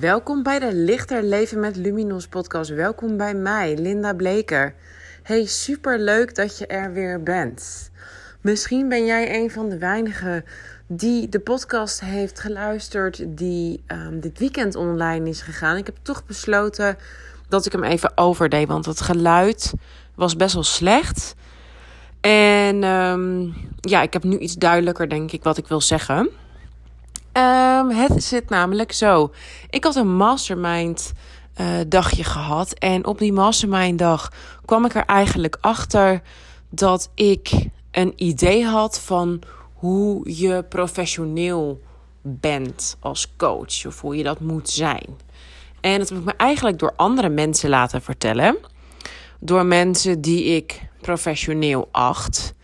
Welkom bij de Lichter Leven met Luminos podcast. Welkom bij mij, Linda Bleker. Hey, super leuk dat je er weer bent. Misschien ben jij een van de weinigen die de podcast heeft geluisterd die um, dit weekend online is gegaan. Ik heb toch besloten dat ik hem even overdeed, want het geluid was best wel slecht. En um, ja, ik heb nu iets duidelijker, denk ik, wat ik wil zeggen. Um, het zit namelijk zo. Ik had een mastermind uh, dagje gehad. En op die mastermind dag kwam ik er eigenlijk achter dat ik een idee had van hoe je professioneel bent als coach. Of hoe je dat moet zijn. En dat heb ik me eigenlijk door andere mensen laten vertellen. Door mensen die ik professioneel acht.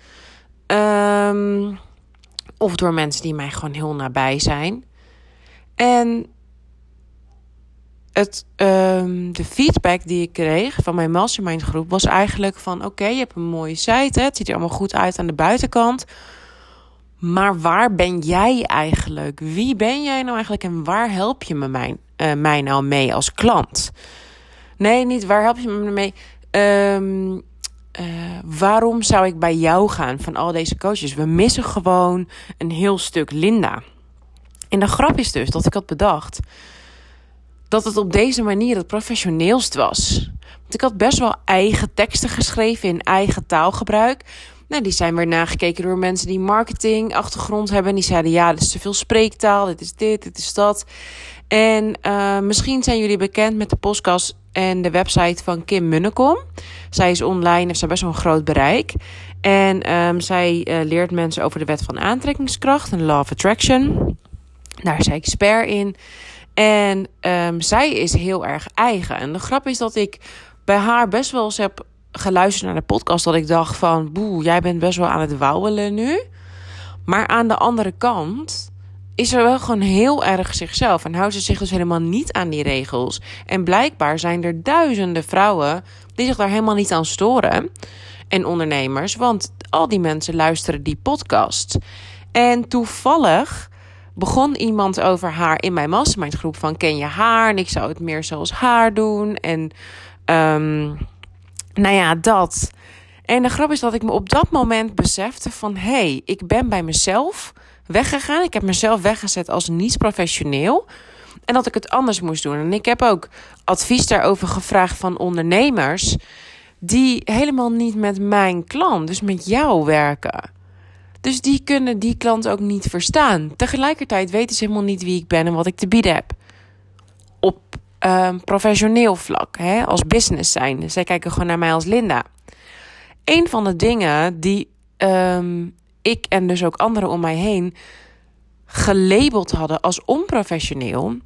Um, of door mensen die mij gewoon heel nabij zijn. En het, um, de feedback die ik kreeg van mijn mastermind groep was eigenlijk van... oké, je hebt een mooie site, hè? het ziet er allemaal goed uit aan de buitenkant... Maar waar ben jij eigenlijk? Wie ben jij nou eigenlijk en waar help je me mij, uh, mij nou mee als klant? Nee, niet waar help je me mee? Um, uh, waarom zou ik bij jou gaan van al deze coaches? We missen gewoon een heel stuk Linda. En de grap is dus dat ik had bedacht dat het op deze manier het professioneelst was. Want ik had best wel eigen teksten geschreven in eigen taalgebruik. Nou, die zijn weer nagekeken door mensen die marketing achtergrond hebben. En die zeiden: ja, dit is te veel spreektaal, dit is dit, dit is dat. En uh, misschien zijn jullie bekend met de podcast en de website van Kim Munnekom. Zij is online, heeft zij best wel een groot bereik. En um, zij uh, leert mensen over de wet van aantrekkingskracht en law of attraction. Daar is zij expert in. En um, zij is heel erg eigen. En de grap is dat ik bij haar best wel eens heb geluisterd naar de podcast. Dat ik dacht van, boe, jij bent best wel aan het wauwelen nu. Maar aan de andere kant is er wel gewoon heel erg zichzelf en houdt ze zich dus helemaal niet aan die regels. En blijkbaar zijn er duizenden vrouwen die zich daar helemaal niet aan storen. En ondernemers, want al die mensen luisteren die podcast. En toevallig begon iemand over haar in mijn mastermind groep van ken je haar en ik zou het meer zoals haar doen en um, nou ja dat en de grap is dat ik me op dat moment besefte van hé hey, ik ben bij mezelf weggegaan. Ik heb mezelf weggezet als niet professioneel. En dat ik het anders moest doen. En ik heb ook advies daarover gevraagd van ondernemers. Die helemaal niet met mijn klant, dus met jou werken. Dus die kunnen die klant ook niet verstaan. Tegelijkertijd weten ze helemaal niet wie ik ben en wat ik te bieden heb. Op um, professioneel vlak, hè, als business zijn. Zij kijken gewoon naar mij als Linda. Een van de dingen die um, ik en dus ook anderen om mij heen gelabeld hadden als onprofessioneel,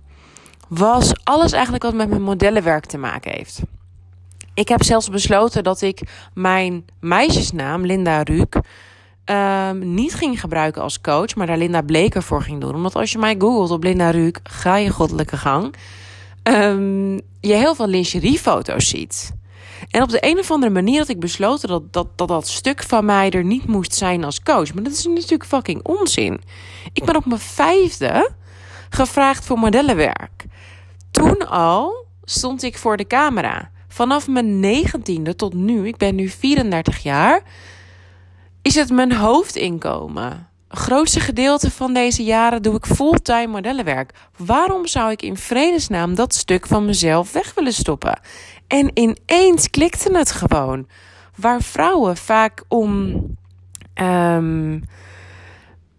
was alles eigenlijk wat met mijn modellenwerk te maken heeft. Ik heb zelfs besloten dat ik mijn meisjesnaam, Linda Ruuk, um, niet ging gebruiken als coach, maar daar Linda Bleker voor ging doen. Omdat als je mij googelt op Linda Ruuk, ga je goddelijke gang, um, je heel veel lingeriefoto's ziet. En op de een of andere manier had ik besloten dat dat, dat dat stuk van mij er niet moest zijn als coach. Maar dat is natuurlijk fucking onzin. Ik ben op mijn vijfde gevraagd voor modellenwerk. Toen al stond ik voor de camera. Vanaf mijn negentiende tot nu, ik ben nu 34 jaar, is het mijn hoofdinkomen. Het grootste gedeelte van deze jaren doe ik fulltime modellenwerk. Waarom zou ik in vredesnaam dat stuk van mezelf weg willen stoppen? En ineens klikte het gewoon. Waar vrouwen vaak om um,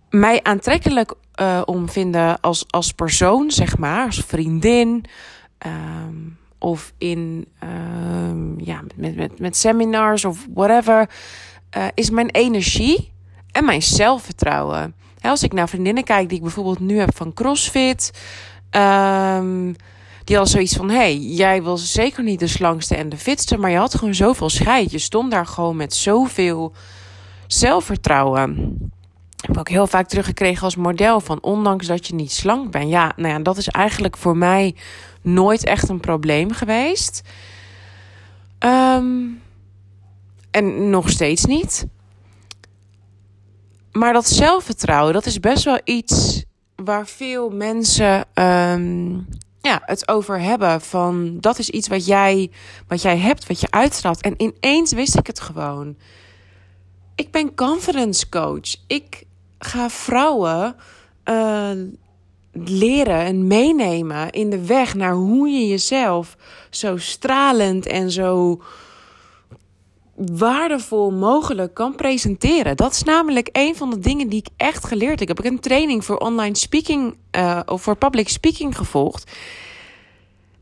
mij aantrekkelijk uh, om vinden als, als persoon, zeg maar, als vriendin. Um, of in um, ja, met, met, met seminars of whatever. Uh, is mijn energie en mijn zelfvertrouwen. Als ik naar vriendinnen kijk die ik bijvoorbeeld nu heb van CrossFit. Die had zoiets van: hey, jij was zeker niet de slangste en de fitste, maar je had gewoon zoveel scheid. Je stond daar gewoon met zoveel zelfvertrouwen. Heb ik ook heel vaak teruggekregen als model van ondanks dat je niet slank bent. Ja, nou ja, dat is eigenlijk voor mij nooit echt een probleem geweest. Um, en nog steeds niet. Maar dat zelfvertrouwen, dat is best wel iets waar veel mensen um, ja, het over hebben van dat is iets wat jij, wat jij hebt, wat je uitstraalt. En ineens wist ik het gewoon. Ik ben confidence coach. Ik ga vrouwen uh, leren en meenemen in de weg naar hoe je jezelf zo stralend en zo waardevol mogelijk kan presenteren. Dat is namelijk een van de dingen die ik echt geleerd heb. Ik heb een training voor online speaking uh, of voor public speaking gevolgd.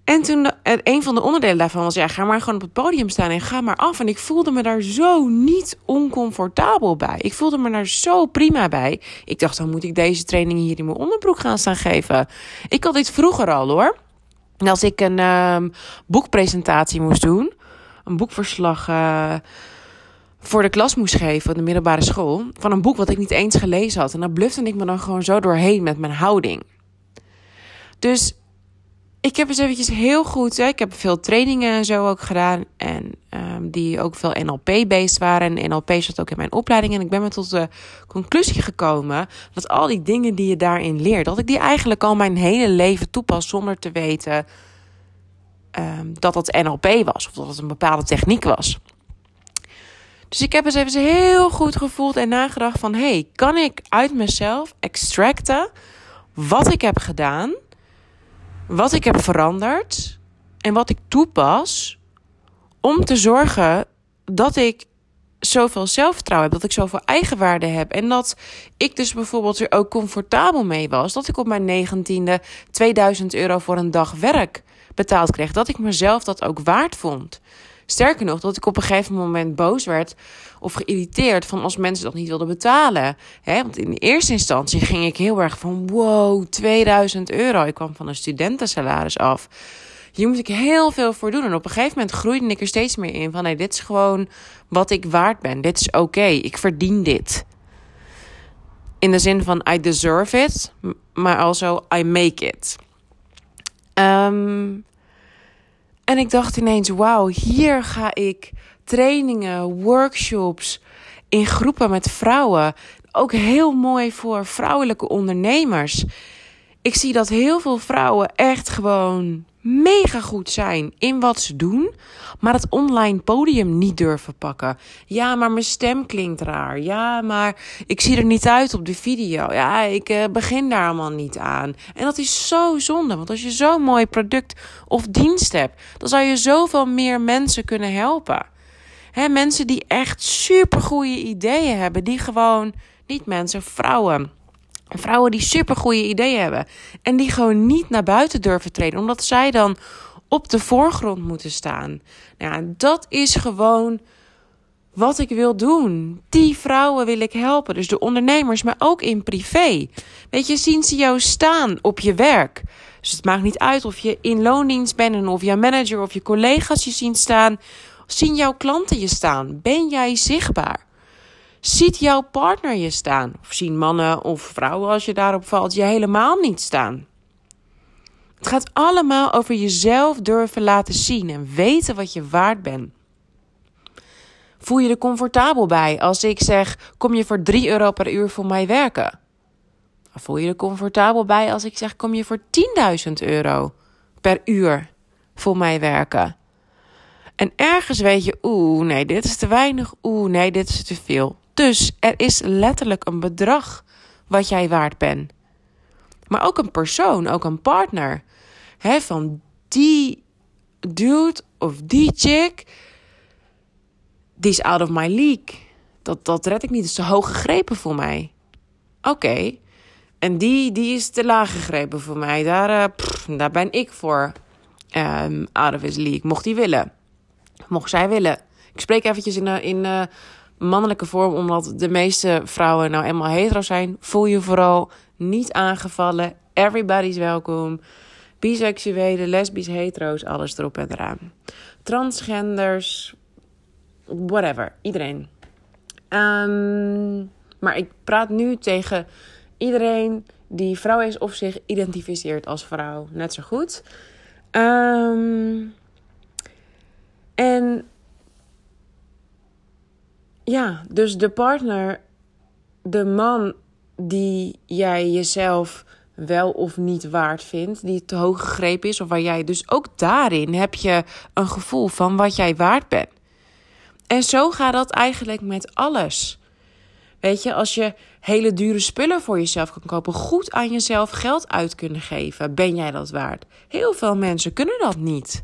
En toen uh, een van de onderdelen daarvan was: ja, ga maar gewoon op het podium staan en ga maar af. En ik voelde me daar zo niet oncomfortabel bij. Ik voelde me daar zo prima bij. Ik dacht, dan moet ik deze training hier in mijn onderbroek gaan staan geven. Ik had dit vroeger al hoor. Als ik een um, boekpresentatie moest doen, een boekverslag uh, voor de klas moest geven, de middelbare school, van een boek wat ik niet eens gelezen had. En dan blufte ik me dan gewoon zo doorheen met mijn houding. Dus ik heb eens eventjes heel goed. Hè, ik heb veel trainingen en zo ook gedaan. En um, die ook veel NLP-based waren. En NLP zat ook in mijn opleiding. En ik ben me tot de conclusie gekomen dat al die dingen die je daarin leert, dat ik die eigenlijk al mijn hele leven toepas zonder te weten um, dat dat NLP was. Of dat het een bepaalde techniek was. Dus ik heb eens even heel goed gevoeld en nagedacht van... hey, kan ik uit mezelf extracten wat ik heb gedaan wat ik heb veranderd en wat ik toepas om te zorgen dat ik zoveel zelfvertrouwen heb, dat ik zoveel eigenwaarde heb en dat ik dus bijvoorbeeld er ook comfortabel mee was dat ik op mijn negentiende 2000 euro voor een dag werk betaald kreeg, dat ik mezelf dat ook waard vond. Sterker nog, dat ik op een gegeven moment boos werd of geïrriteerd van als mensen dat niet wilden betalen. Want in eerste instantie ging ik heel erg van wow, 2000 euro. Ik kwam van een studentensalaris af. Hier moet ik heel veel voor doen. En op een gegeven moment groeide ik er steeds meer in van nee, dit is gewoon wat ik waard ben. Dit is oké, ik verdien dit. In de zin van I deserve it, maar also I make it. Um, en ik dacht ineens, wauw, hier ga ik trainingen, workshops in groepen met vrouwen. Ook heel mooi voor vrouwelijke ondernemers. Ik zie dat heel veel vrouwen echt gewoon mega goed zijn in wat ze doen, maar het online podium niet durven pakken. Ja, maar mijn stem klinkt raar. Ja, maar ik zie er niet uit op de video. Ja, ik uh, begin daar allemaal niet aan. En dat is zo zonde, want als je zo'n mooi product of dienst hebt, dan zou je zoveel meer mensen kunnen helpen. Mensen die echt super goede ideeën hebben, die gewoon, niet mensen, vrouwen Vrouwen die super goede ideeën hebben. En die gewoon niet naar buiten durven treden. Omdat zij dan op de voorgrond moeten staan. Nou ja, dat is gewoon wat ik wil doen. Die vrouwen wil ik helpen. Dus de ondernemers, maar ook in privé. Weet je, zien ze jou staan op je werk. Dus het maakt niet uit of je in loondienst bent en of je manager of je collega's je zien staan. Zien jouw klanten je staan? Ben jij zichtbaar? Ziet jouw partner je staan? Of zien mannen of vrouwen, als je daarop valt, je helemaal niet staan? Het gaat allemaal over jezelf durven laten zien en weten wat je waard bent. Voel je er comfortabel bij als ik zeg: kom je voor 3 euro per uur voor mij werken? Voel je er comfortabel bij als ik zeg: kom je voor 10.000 euro per uur voor mij werken? En ergens weet je: oeh, nee, dit is te weinig. Oeh, nee, dit is te veel. Dus er is letterlijk een bedrag wat jij waard bent. Maar ook een persoon, ook een partner. Hè, van die dude of die chick, die is out of my league. Dat, dat red ik niet, dat is te hoog gegrepen voor mij. Oké. En die, die is te laag gegrepen voor mij. Daar, uh, daar ben ik voor um, out of his league. Mocht hij willen. Mocht zij willen. Ik spreek eventjes in, uh, in uh, mannelijke vorm, omdat de meeste vrouwen nou eenmaal hetero zijn. Voel je vooral niet aangevallen. Everybody's welkom. Biseksuelen, lesbisch, hetero's, alles erop en eraan. Transgenders, whatever, iedereen. Um, maar ik praat nu tegen iedereen die vrouw is of zich identificeert als vrouw. Net zo goed. Um, en ja, dus de partner, de man die jij jezelf wel of niet waard vindt, die te hoog gegrepen is, of waar jij dus ook daarin heb je een gevoel van wat jij waard bent. En zo gaat dat eigenlijk met alles. Weet je, als je hele dure spullen voor jezelf kan kopen, goed aan jezelf geld uit kunnen geven, ben jij dat waard? Heel veel mensen kunnen dat niet.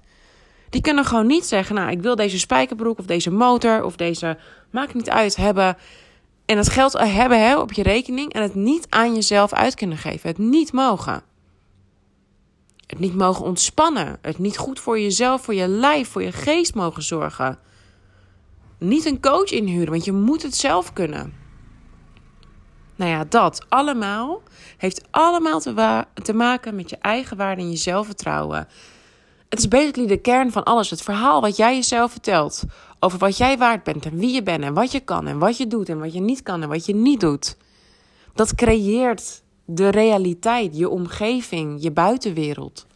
Die kunnen gewoon niet zeggen, nou, ik wil deze spijkerbroek of deze motor of deze, maakt niet uit, hebben. En het geld hebben hè, op je rekening en het niet aan jezelf uit kunnen geven. Het niet mogen. Het niet mogen ontspannen. Het niet goed voor jezelf, voor je lijf, voor je geest mogen zorgen. Niet een coach inhuren, want je moet het zelf kunnen. Nou ja, dat allemaal heeft allemaal te, te maken met je eigen waarde en je zelfvertrouwen. Het is basically de kern van alles. Het verhaal wat jij jezelf vertelt. Over wat jij waard bent en wie je bent en wat je kan en wat je doet en wat je niet kan en wat je niet doet. Dat creëert de realiteit, je omgeving, je buitenwereld.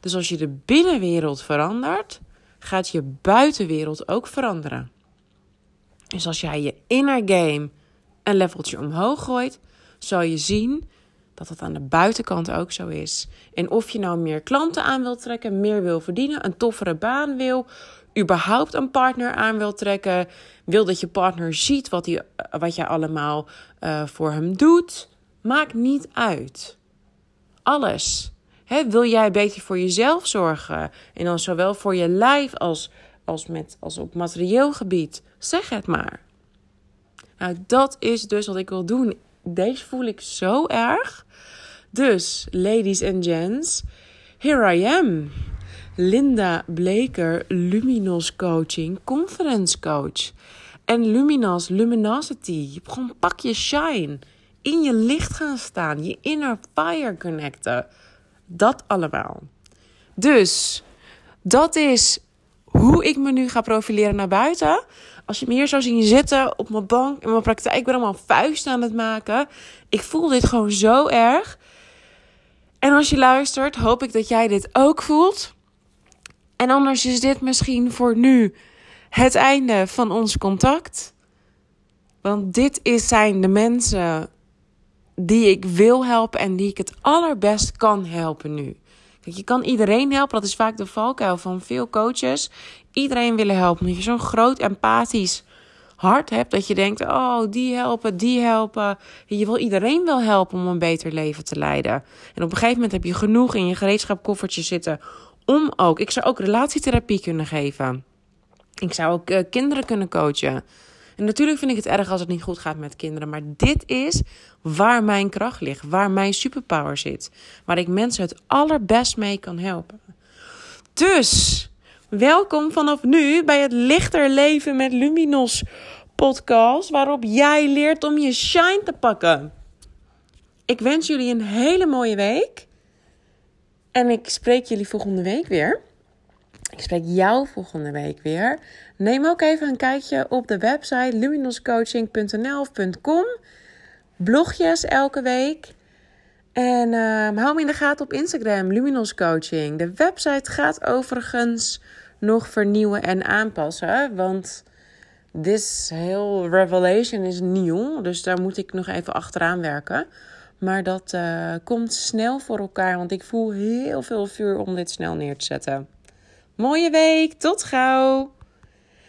Dus als je de binnenwereld verandert, gaat je buitenwereld ook veranderen. Dus als jij je inner game een leveltje omhoog gooit, zal je zien dat het aan de buitenkant ook zo is. En of je nou meer klanten aan wilt trekken, meer wil verdienen, een toffere baan wil, überhaupt een partner aan wil trekken, wil dat je partner ziet wat, hij, wat jij allemaal uh, voor hem doet, maakt niet uit. Alles. wil jij beter voor jezelf zorgen? En dan zowel voor je lijf als, als, met, als op materieel gebied. Zeg het maar. Nou, dat is dus wat ik wil doen. Deze voel ik zo erg. Dus, ladies and gents, here I am. Linda Bleker, Luminos Coaching, Conference Coach. En Luminos, Luminosity. Gewoon pak je shine. In je licht gaan staan. Je inner fire connecten. Dat allemaal. Dus, dat is hoe ik me nu ga profileren naar buiten. Als je me hier zou zien zitten op mijn bank in mijn praktijk, ik ben allemaal vuisten aan het maken. Ik voel dit gewoon zo erg. En als je luistert, hoop ik dat jij dit ook voelt. En anders is dit misschien voor nu het einde van ons contact. Want dit is, zijn de mensen die ik wil helpen en die ik het allerbest kan helpen nu. Je kan iedereen helpen. Dat is vaak de valkuil van veel coaches. Iedereen willen helpen. Omdat je zo'n groot empathisch hart hebt. Dat je denkt, oh, die helpen, die helpen. Je wil iedereen wel helpen om een beter leven te leiden. En op een gegeven moment heb je genoeg in je gereedschapkoffertje zitten. Om ook, ik zou ook relatietherapie kunnen geven. Ik zou ook uh, kinderen kunnen coachen. En natuurlijk vind ik het erg als het niet goed gaat met kinderen. Maar dit is waar mijn kracht ligt. Waar mijn superpower zit. Waar ik mensen het allerbest mee kan helpen. Dus, welkom vanaf nu bij het Lichter Leven met Luminos podcast. Waarop jij leert om je shine te pakken. Ik wens jullie een hele mooie week. En ik spreek jullie volgende week weer. Ik spreek jou volgende week weer. Neem ook even een kijkje op de website luminoscoaching.nl of .com. Blogjes elke week. En uh, hou me in de gaten op Instagram, Luminos Coaching. De website gaat overigens nog vernieuwen en aanpassen. Want this heel revelation is nieuw. Dus daar moet ik nog even achteraan werken. Maar dat uh, komt snel voor elkaar. Want ik voel heel veel vuur om dit snel neer te zetten. Mooie week. Tot gauw.